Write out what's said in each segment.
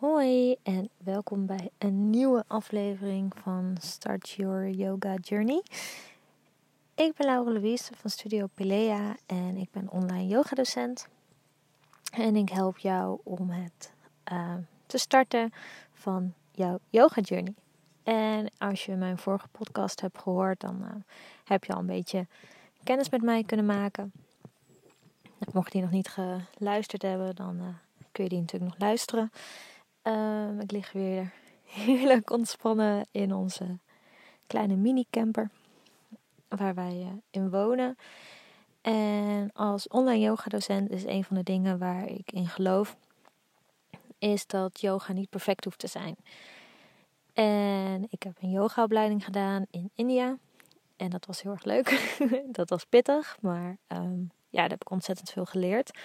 Hoi en welkom bij een nieuwe aflevering van Start Your Yoga Journey. Ik ben Laura Louise van Studio Pilea en ik ben online yogadocent. En ik help jou om het uh, te starten van jouw yoga journey. En als je mijn vorige podcast hebt gehoord, dan uh, heb je al een beetje kennis met mij kunnen maken. Mocht je die nog niet geluisterd hebben, dan uh, kun je die natuurlijk nog luisteren. Um, ik lig weer heerlijk ontspannen in onze kleine mini-camper waar wij uh, in wonen. En als online yoga-docent is een van de dingen waar ik in geloof, is dat yoga niet perfect hoeft te zijn. En ik heb een yogaopleiding gedaan in India. En dat was heel erg leuk. dat was pittig, maar um, ja, daar heb ik ontzettend veel geleerd.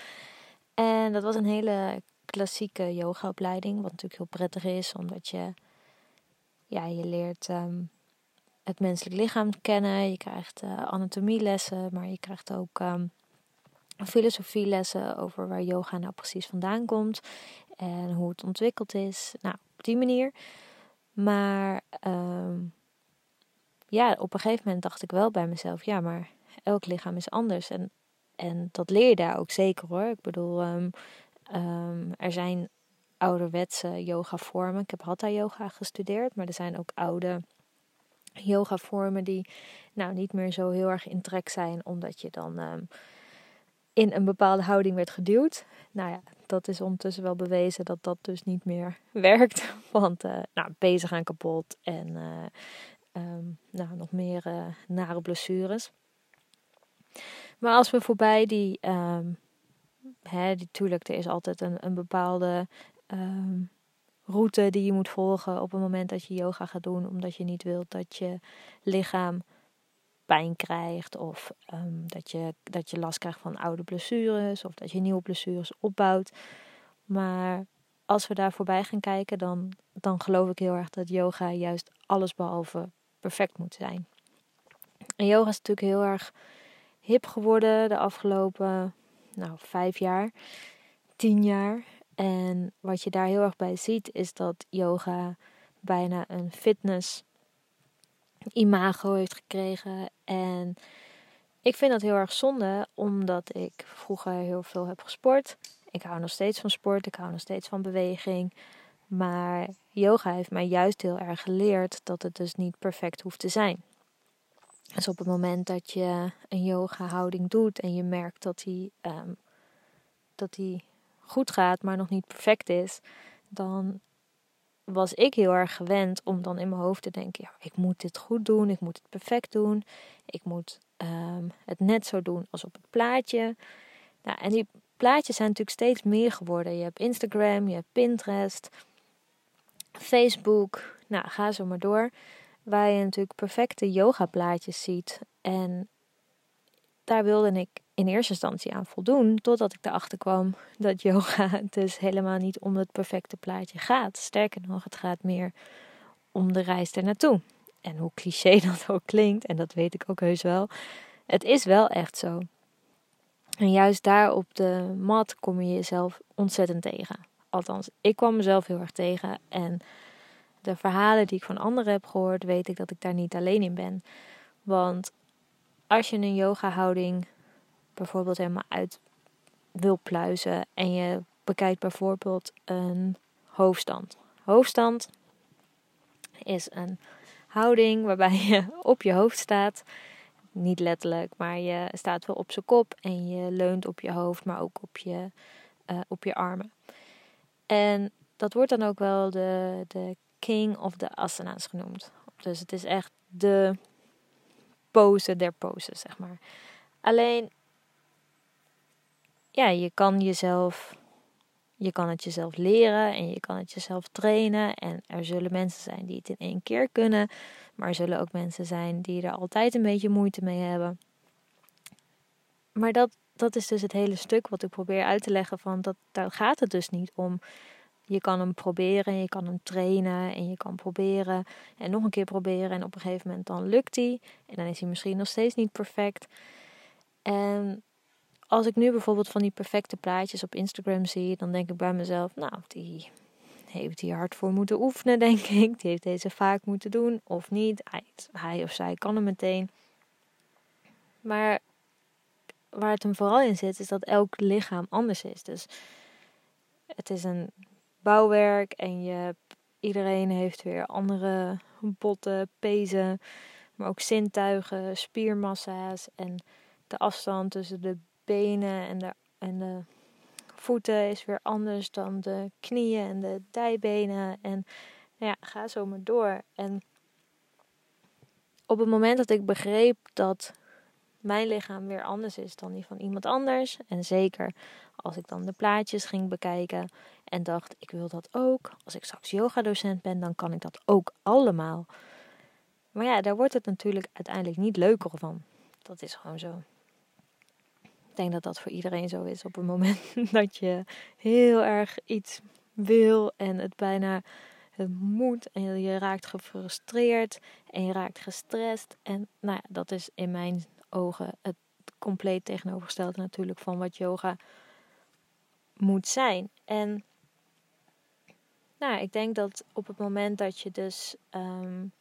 En dat was een hele klassieke yogaopleiding, wat natuurlijk heel prettig is, omdat je, ja, je leert um, het menselijk lichaam kennen, je krijgt uh, anatomie-lessen, maar je krijgt ook um, filosofielessen over waar yoga nou precies vandaan komt en hoe het ontwikkeld is. Nou, op die manier. Maar um, ja, op een gegeven moment dacht ik wel bij mezelf, ja, maar elk lichaam is anders. En, en dat leer je daar ook zeker hoor. Ik bedoel, um, er zijn ouderwetse yoga vormen. Ik heb hatha yoga gestudeerd, maar er zijn ook oude yoga vormen die nou niet meer zo heel erg in trek zijn, omdat je dan um, in een bepaalde houding werd geduwd. Nou ja, dat is ondertussen wel bewezen dat dat dus niet meer werkt. Want uh, nou, bezig gaan kapot en uh, um, nou, nog meer uh, nare blessures. Maar als we voorbij die, hè, die tuurlijk, er is altijd een, een bepaalde um, route die je moet volgen op het moment dat je yoga gaat doen, omdat je niet wilt dat je lichaam pijn krijgt of um, dat, je, dat je last krijgt van oude blessures of dat je nieuwe blessures opbouwt. Maar als we daar voorbij gaan kijken, dan, dan geloof ik heel erg dat yoga juist alles behalve perfect moet zijn. En yoga is natuurlijk heel erg hip geworden de afgelopen nou, vijf jaar, tien jaar. En wat je daar heel erg bij ziet, is dat yoga bijna een fitness imago heeft gekregen. En ik vind dat heel erg zonde, omdat ik vroeger heel veel heb gesport. Ik hou nog steeds van sport, ik hou nog steeds van beweging. Maar yoga heeft mij juist heel erg geleerd dat het dus niet perfect hoeft te zijn. Dus op het moment dat je een yoga houding doet en je merkt dat die, um, dat die goed gaat, maar nog niet perfect is, dan was ik heel erg gewend om dan in mijn hoofd te denken: ja, ik moet dit goed doen, ik moet het perfect doen, ik moet um, het net zo doen als op het plaatje. Nou, en die plaatjes zijn natuurlijk steeds meer geworden. Je hebt Instagram, je hebt Pinterest, Facebook, nou ga zo maar door. Waar je natuurlijk perfecte yoga plaatjes ziet. En daar wilde ik in eerste instantie aan voldoen, totdat ik erachter kwam dat yoga dus helemaal niet om het perfecte plaatje gaat. Sterker nog, het gaat meer om de reis ernaartoe. En hoe cliché dat ook klinkt, en dat weet ik ook heus wel, het is wel echt zo. En juist daar op de mat kom je jezelf ontzettend tegen. Althans, ik kwam mezelf heel erg tegen. En de verhalen die ik van anderen heb gehoord, weet ik dat ik daar niet alleen in ben. Want als je een yoga houding bijvoorbeeld helemaal uit wil pluizen en je bekijkt bijvoorbeeld een hoofdstand. Hoofdstand is een houding waarbij je op je hoofd staat. Niet letterlijk, maar je staat wel op zijn kop en je leunt op je hoofd, maar ook op je, uh, op je armen. En dat wordt dan ook wel de, de king of the asana's genoemd. Dus het is echt de pose der poses, zeg maar. Alleen, ja, je kan jezelf, je kan het jezelf leren en je kan het jezelf trainen. En er zullen mensen zijn die het in één keer kunnen, maar er zullen ook mensen zijn die er altijd een beetje moeite mee hebben. Maar dat, dat is dus het hele stuk wat ik probeer uit te leggen van dat daar gaat het dus niet om je kan hem proberen, je kan hem trainen en je kan proberen en nog een keer proberen. En op een gegeven moment dan lukt hij. En dan is hij misschien nog steeds niet perfect. En als ik nu bijvoorbeeld van die perfecte plaatjes op Instagram zie, dan denk ik bij mezelf, nou, die heeft hier hard voor moeten oefenen, denk ik. Die heeft deze vaak moeten doen of niet. Hij, hij of zij kan hem meteen. Maar waar het hem vooral in zit, is dat elk lichaam anders is. Dus het is een bouwwerk en je iedereen heeft weer andere botten, pezen, maar ook zintuigen, spiermassa's en de afstand tussen de benen en de, en de voeten is weer anders dan de knieën en de dijbenen. En nou ja, ga zo maar door. En op het moment dat ik begreep dat mijn lichaam weer anders is dan die van iemand anders. En zeker als ik dan de plaatjes ging bekijken en dacht, ik wil dat ook. Als ik straks yogadocent ben, dan kan ik dat ook allemaal. Maar ja, daar wordt het natuurlijk uiteindelijk niet leuker van. Dat is gewoon zo. Ik denk dat dat voor iedereen zo is op het moment dat je heel erg iets wil en het bijna het moet en je raakt gefrustreerd en je raakt gestrest. En nou ja, dat is in mijn ogen het compleet tegenovergestelde natuurlijk van wat yoga moet zijn. En nou, ik denk dat op het moment dat je dus um,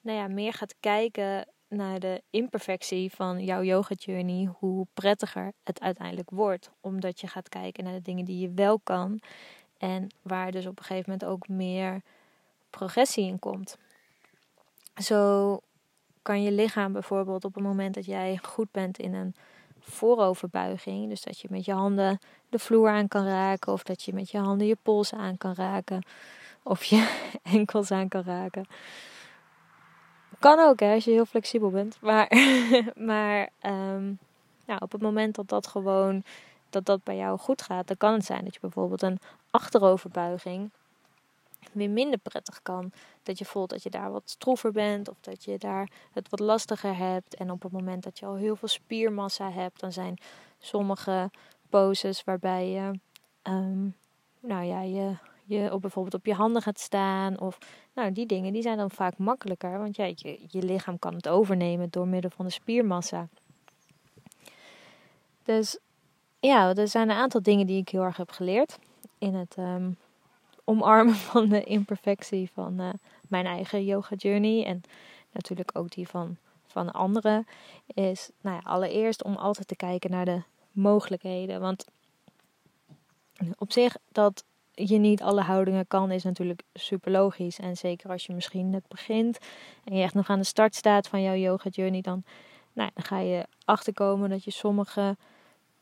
nou ja, meer gaat kijken naar de imperfectie van jouw yoga journey, hoe prettiger het uiteindelijk wordt. Omdat je gaat kijken naar de dingen die je wel kan en waar dus op een gegeven moment ook meer progressie in komt. Zo kan je lichaam bijvoorbeeld op het moment dat jij goed bent in een vooroverbuiging, dus dat je met je handen de vloer aan kan raken, of dat je met je handen je pols aan kan raken, of je enkels aan kan raken. Kan ook hè, als je heel flexibel bent. Maar, maar um, op het moment dat dat gewoon dat dat bij jou goed gaat, dan kan het zijn dat je bijvoorbeeld een achteroverbuiging weer minder prettig kan. Dat je voelt dat je daar wat stroever bent of dat je daar het wat lastiger hebt. En op het moment dat je al heel veel spiermassa hebt, dan zijn sommige poses waarbij je, um, nou ja, je, je bijvoorbeeld op je handen gaat staan. Of nou, die dingen die zijn dan vaak makkelijker. Want ja, je, je lichaam kan het overnemen door middel van de spiermassa. Dus ja, er zijn een aantal dingen die ik heel erg heb geleerd in het um, omarmen van de imperfectie van uh, mijn eigen yoga journey. En natuurlijk ook die van, van anderen. Is nou ja, allereerst om altijd te kijken naar de mogelijkheden. Want op zich dat je niet alle houdingen kan, is natuurlijk super logisch. En zeker als je misschien net begint en je echt nog aan de start staat van jouw yoga journey, dan, nou, dan ga je achterkomen dat je sommige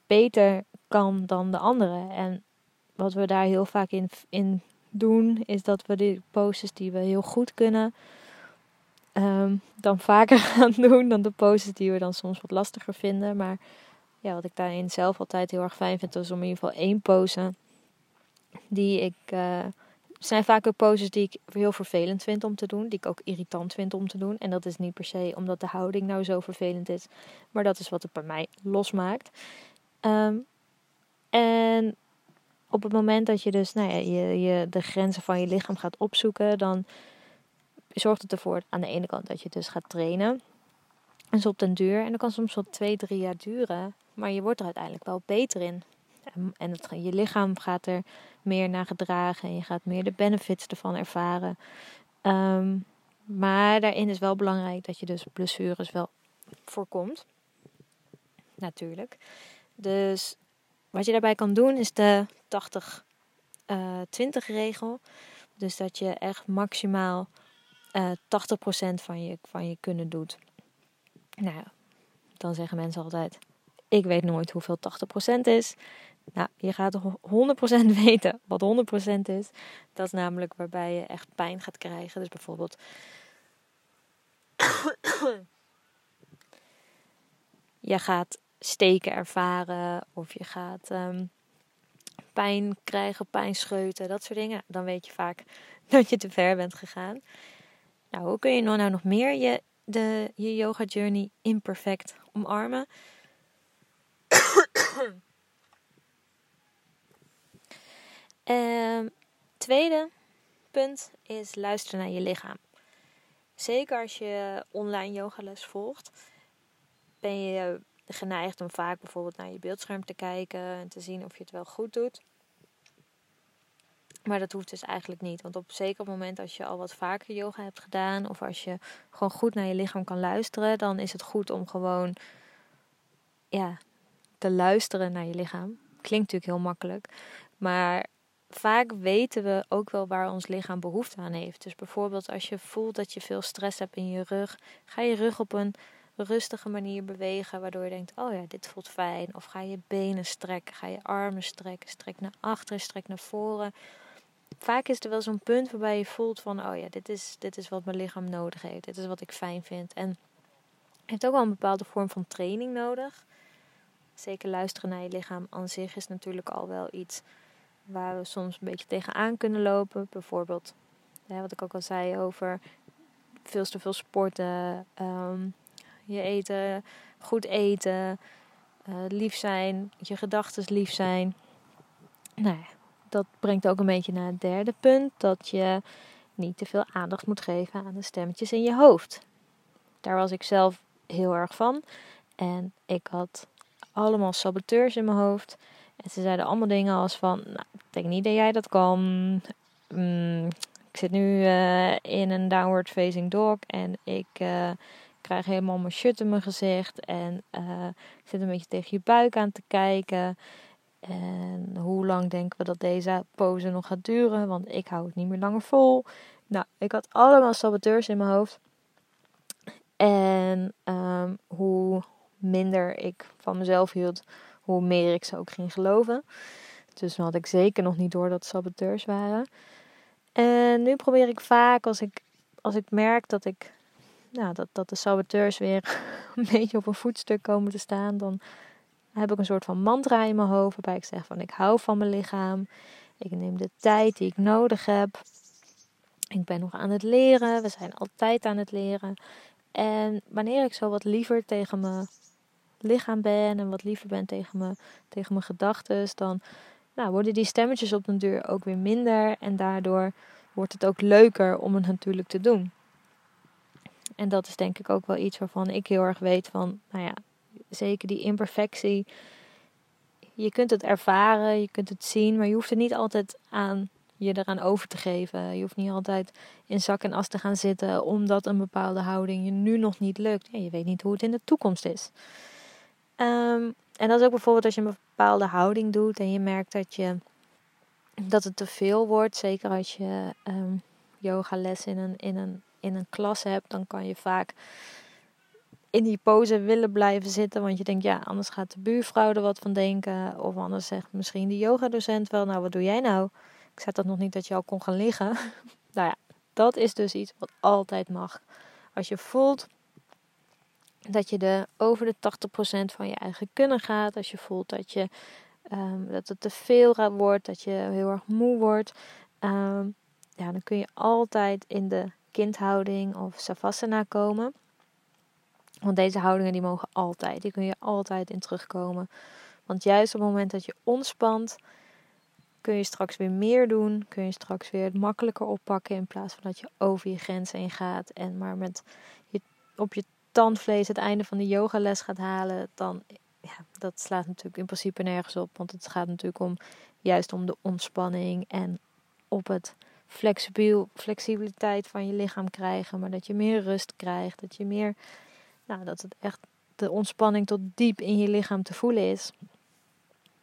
beter kan dan de andere. En wat we daar heel vaak in, in doen, is dat we die poses die we heel goed kunnen, um, dan vaker gaan doen dan de poses die we dan soms wat lastiger vinden. Maar ja, wat ik daarin zelf altijd heel erg fijn vind, is om in ieder geval één pose die ik. Uh, zijn vaak ook poses die ik heel vervelend vind om te doen, die ik ook irritant vind om te doen. En dat is niet per se omdat de houding nou zo vervelend is, maar dat is wat het bij mij losmaakt. Um, en op het moment dat je dus nou ja, je, je de grenzen van je lichaam gaat opzoeken, dan zorgt het ervoor aan de ene kant dat je dus gaat trainen. En zo op den duur. En dat kan soms wel twee, drie jaar duren. Maar je wordt er uiteindelijk wel beter in. En het, je lichaam gaat er meer naar gedragen. En je gaat meer de benefits ervan ervaren. Um, maar daarin is wel belangrijk dat je dus blessures wel voorkomt. Natuurlijk. Dus wat je daarbij kan doen is de 80-20 uh, regel. Dus dat je echt maximaal uh, eh, 80% van je, van je kunnen doet. Nou, dan zeggen mensen altijd: Ik weet nooit hoeveel 80% is. Nou, je gaat 100% weten wat 100% is. Dat is namelijk waarbij je echt pijn gaat krijgen. Dus bijvoorbeeld. je gaat steken ervaren of je gaat um, pijn krijgen, pijn scheuten, dat soort dingen, dan weet je vaak dat je te ver bent gegaan. Nou, hoe kun je nou nog meer je, de, je yoga journey imperfect omarmen? um, tweede punt is luisteren naar je lichaam. Zeker als je online yogales volgt, ben je geneigd om vaak bijvoorbeeld naar je beeldscherm te kijken en te zien of je het wel goed doet. Maar dat hoeft dus eigenlijk niet. Want op zeker moment als je al wat vaker yoga hebt gedaan. Of als je gewoon goed naar je lichaam kan luisteren. Dan is het goed om gewoon ja, te luisteren naar je lichaam. Klinkt natuurlijk heel makkelijk. Maar vaak weten we ook wel waar ons lichaam behoefte aan heeft. Dus bijvoorbeeld als je voelt dat je veel stress hebt in je rug. Ga je rug op een rustige manier bewegen. Waardoor je denkt, oh ja, dit voelt fijn. Of ga je benen strekken. Ga je armen strekken. Strek naar achteren, strek naar voren vaak is er wel zo'n punt waarbij je voelt van, oh ja, dit is, dit is wat mijn lichaam nodig heeft. Dit is wat ik fijn vind. En heeft ook wel een bepaalde vorm van training nodig. Zeker luisteren naar je lichaam aan zich is natuurlijk al wel iets waar we soms een beetje tegenaan kunnen lopen. Bijvoorbeeld, wat ik ook al zei over veel te veel sporten, ehm, je eten, goed eten, uh, lief zijn, je gedachten lief zijn. Nou ja, dat brengt ook een beetje naar het derde punt: dat je niet te veel aandacht moet geven aan de stemmetjes in je hoofd. Daar was ik zelf heel erg van. En ik had allemaal saboteurs in mijn hoofd. En ze zeiden allemaal dingen als van, nou, ik denk niet dat jij dat kan. Mm, ik zit nu uh, in een downward facing dog en ik uh, krijg helemaal mijn shit in mijn gezicht. En ik zit een beetje tegen je buik aan te kijken. En hoe lang denken we dat deze pose nog gaat duren? Want ik hou het niet meer langer vol. Nou, ik had allemaal saboteurs in mijn hoofd. En um, hoe minder ik van mezelf hield, hoe meer ik ze ook ging geloven. Dus dan had ik zeker nog niet door dat saboteurs waren. En nu probeer ik vaak, als ik, als ik merk dat ik nou, dat, dat de saboteurs weer een beetje op een voetstuk komen te staan, dan heb ik een soort van mantra in mijn hoofd waarbij ik zeg van ik hou van mijn lichaam. Ik neem de tijd die ik nodig heb. Ik ben nog aan het leren. We zijn altijd aan het leren. En wanneer ik zo wat liever tegen mijn lichaam ben en wat liever ben tegen mijn, tegen mijn gedachten, dan nou, worden die stemmetjes op den deur ook weer minder. En daardoor wordt het ook leuker om het natuurlijk te doen. En dat is denk ik ook wel iets waarvan ik heel erg weet van, nou ja, zeker die imperfectie. Je kunt het ervaren, je kunt het zien, maar je hoeft er niet altijd aan je eraan over te geven. Je hoeft niet altijd in zak en as te gaan zitten omdat een bepaalde houding je nu nog niet lukt. Ja, je weet niet hoe het in de toekomst is. Ehm, en dat is ook bijvoorbeeld als je een bepaalde houding doet en je merkt dat, je, dat het te veel wordt. Zeker als je um, yogales in een, in, een, in een klas hebt, dan kan je vaak in die pose willen blijven zitten. Want je denkt, ja, anders gaat de buurvrouw er wat van denken. Of anders zegt misschien de yogadocent wel, nou, wat doe jij nou? Ik zei dat nog niet dat je al kon gaan liggen. nou ja, dat is dus iets wat altijd mag. Als je voelt dat je de, over de 80% van je eigen kunnen gaat. Als je voelt dat, je, um, dat het te veel wordt, dat je heel erg moe wordt. Um, ja, dan kun je altijd in de kindhouding of savasana komen. Want deze houdingen die mogen altijd. Die kun je altijd in terugkomen. Want juist op het moment dat je ontspant, kun je straks weer meer doen. Kun je straks weer het makkelijker oppakken. In plaats van dat je over je grenzen heen gaat. En maar met je, op je tandvlees het einde van de yogales gaat halen. Dan, ja, dat slaat natuurlijk in principe nergens op. Want het gaat natuurlijk om juist om de ontspanning. En op het flexibel, flexibiliteit van je lichaam krijgen. Maar dat je meer rust krijgt. Dat je meer nou, dat het echt de ontspanning tot diep in je lichaam te voelen is.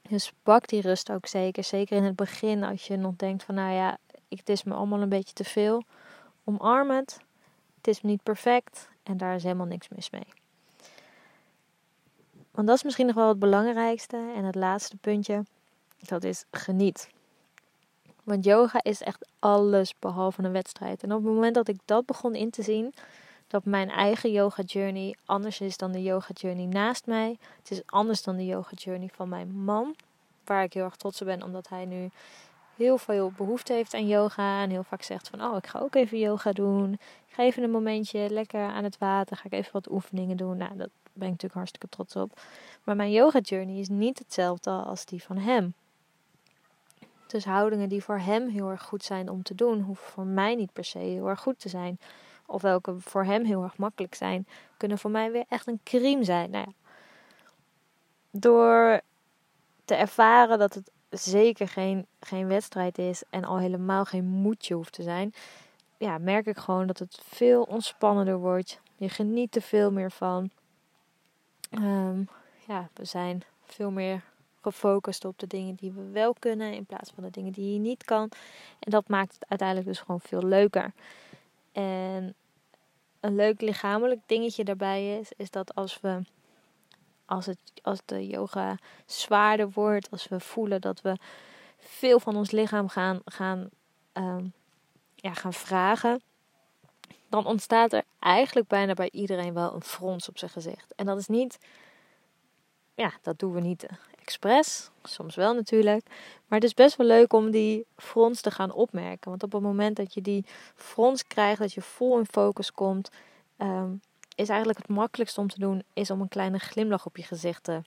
Dus pak die rust ook zeker. Zeker in het begin als je nog denkt van nou ja, het is me allemaal een beetje te veel. Omarm het. Het is niet perfect en daar is helemaal niks mis mee. Want dat is misschien nog wel het belangrijkste. En het laatste puntje, dat is geniet. Want yoga is echt alles behalve een wedstrijd. En op het moment dat ik dat begon in te zien, dat mijn eigen yoga journey anders is dan de yoga journey naast mij. Het is anders dan de yoga journey van mijn man, waar ik heel erg trots op ben, omdat hij nu heel veel behoefte heeft aan yoga en heel vaak zegt van, oh, ik ga ook even yoga doen. Ik ga even een momentje lekker aan het water, ga ik even wat oefeningen doen. Nou, dat ben ik natuurlijk hartstikke trots op. Maar mijn yoga journey is niet hetzelfde als die van hem. Dus houdingen die voor hem heel erg goed zijn om te doen, hoeven voor mij niet per se heel erg goed te zijn of welke voor hem heel erg makkelijk zijn, kunnen voor mij weer echt een crime zijn. Nou ja, door te ervaren dat het zeker geen, geen wedstrijd is en al helemaal geen moedje hoeft te zijn, ja, merk ik gewoon dat het veel ontspannender wordt. Je geniet er veel meer van. Ehm, ja, we zijn veel meer gefocust op de dingen die we wel kunnen in plaats van de dingen die je niet kan. En dat maakt het uiteindelijk dus gewoon veel leuker. En een leuk lichamelijk dingetje daarbij is, is dat als we als, het, als de yoga zwaarder wordt, als we voelen dat we veel van ons lichaam gaan, gaan, ehm, ja, gaan vragen, dan ontstaat er eigenlijk bijna bij iedereen wel een frons op zijn gezicht. En dat is niet, ja, dat doen we niet soms wel natuurlijk. Maar het is best wel leuk om die frons te gaan opmerken. Want op het moment dat je die frons krijgt, dat je vol in focus komt, ehm, is eigenlijk het makkelijkste om te doen, is om een kleine glimlach op je gezicht te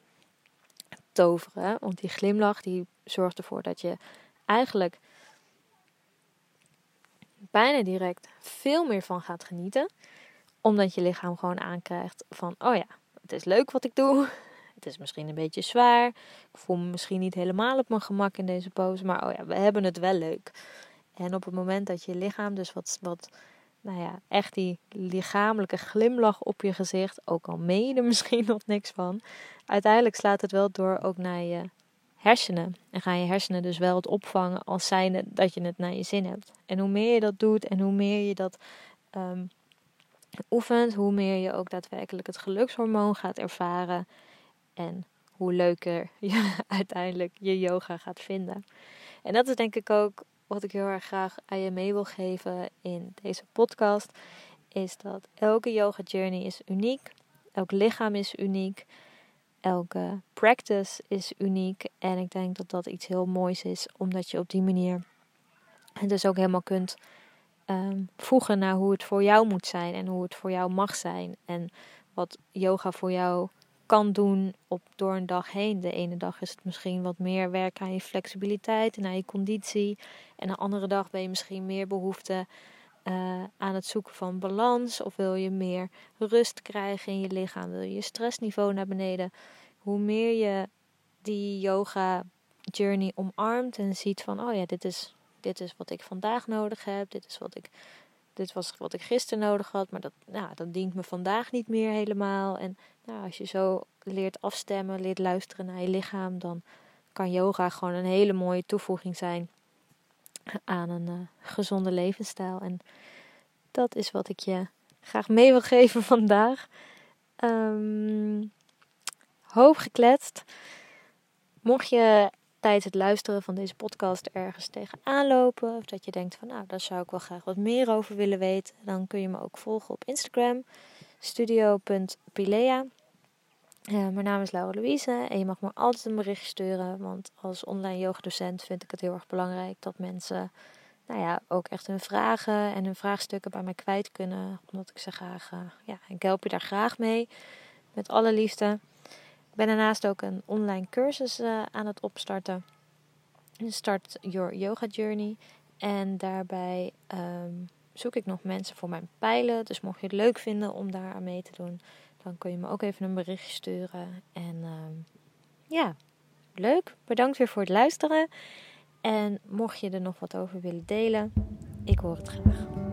toveren. Want die glimlach die zorgt ervoor dat je eigenlijk bijna direct veel meer van gaat genieten. Omdat je lichaam gewoon aankrijgt van, oh ja, het is leuk wat ik doe. Het is misschien een beetje zwaar. Ik voel me misschien niet helemaal op mijn gemak in deze pose. Maar oh ja, we hebben het wel leuk. En op het moment dat je lichaam dus wat, wat nou ja, echt die lichamelijke glimlach op je gezicht, ook al er misschien nog niks van, uiteindelijk slaat het wel door ook naar je hersenen. En gaan je hersenen dus wel het opvangen als zijnde dat je het naar je zin hebt. En hoe meer je dat doet en hoe meer je dat um, oefent, hoe meer je ook daadwerkelijk het gelukshormoon gaat ervaren. En hoe leuker je uiteindelijk je yoga gaat vinden. En dat is denk ik ook wat ik heel erg graag aan je mee wil geven in deze podcast, is dat elke yoga journey is uniek. Elk lichaam is uniek. Elke practice is uniek. En ik denk dat dat iets heel moois is, omdat je op die manier het dus ook helemaal kunt um, voegen naar hoe het voor jou moet zijn en hoe het voor jou mag zijn. En wat yoga voor jou kan doen op, door een dag heen. De ene dag is het misschien wat meer werken aan je flexibiliteit en aan je conditie. En de andere dag ben je misschien meer behoefte uh, aan het zoeken van balans. Of wil je meer rust krijgen in je lichaam. Wil je je stressniveau naar beneden. Hoe meer je die yoga journey omarmt en ziet van oh ja, dit is, dit is wat ik vandaag nodig heb. Dit is wat ik dit was wat ik gisteren nodig had, maar dat, nou, dat dient me vandaag niet meer helemaal. En nou, als je zo leert afstemmen, leert luisteren naar je lichaam, dan kan yoga gewoon een hele mooie toevoeging zijn aan een uh, gezonde levensstijl. En dat is wat ik je graag mee wil geven vandaag. Um, hoop gekletst. Mocht je tijdens het luisteren van deze podcast ergens tegenaan lopen. Of dat je denkt van nou, daar zou ik wel graag wat meer over willen weten. Dan kun je me ook volgen op Instagram. Studio.pilea. Uh, mijn naam is Laura Louise en je mag me altijd een bericht sturen. Want als online yogadocent vind ik het heel erg belangrijk dat mensen nou ja, ook echt hun vragen en hun vraagstukken bij mij kwijt kunnen. Omdat ik ze graag, uh, ja, ik help je daar graag mee. Met alle liefde. Ik ben daarnaast ook een online cursus uh, aan het opstarten. Start Your Yoga Journey. En daarbij um, zoek ik nog mensen voor mijn pijlen. Dus mocht je het leuk vinden om daar aan mee te doen, dan kun je me ook even een berichtje sturen. En um, ja, leuk. Bedankt weer voor het luisteren. En mocht je er nog wat over willen delen, ik hoor het graag.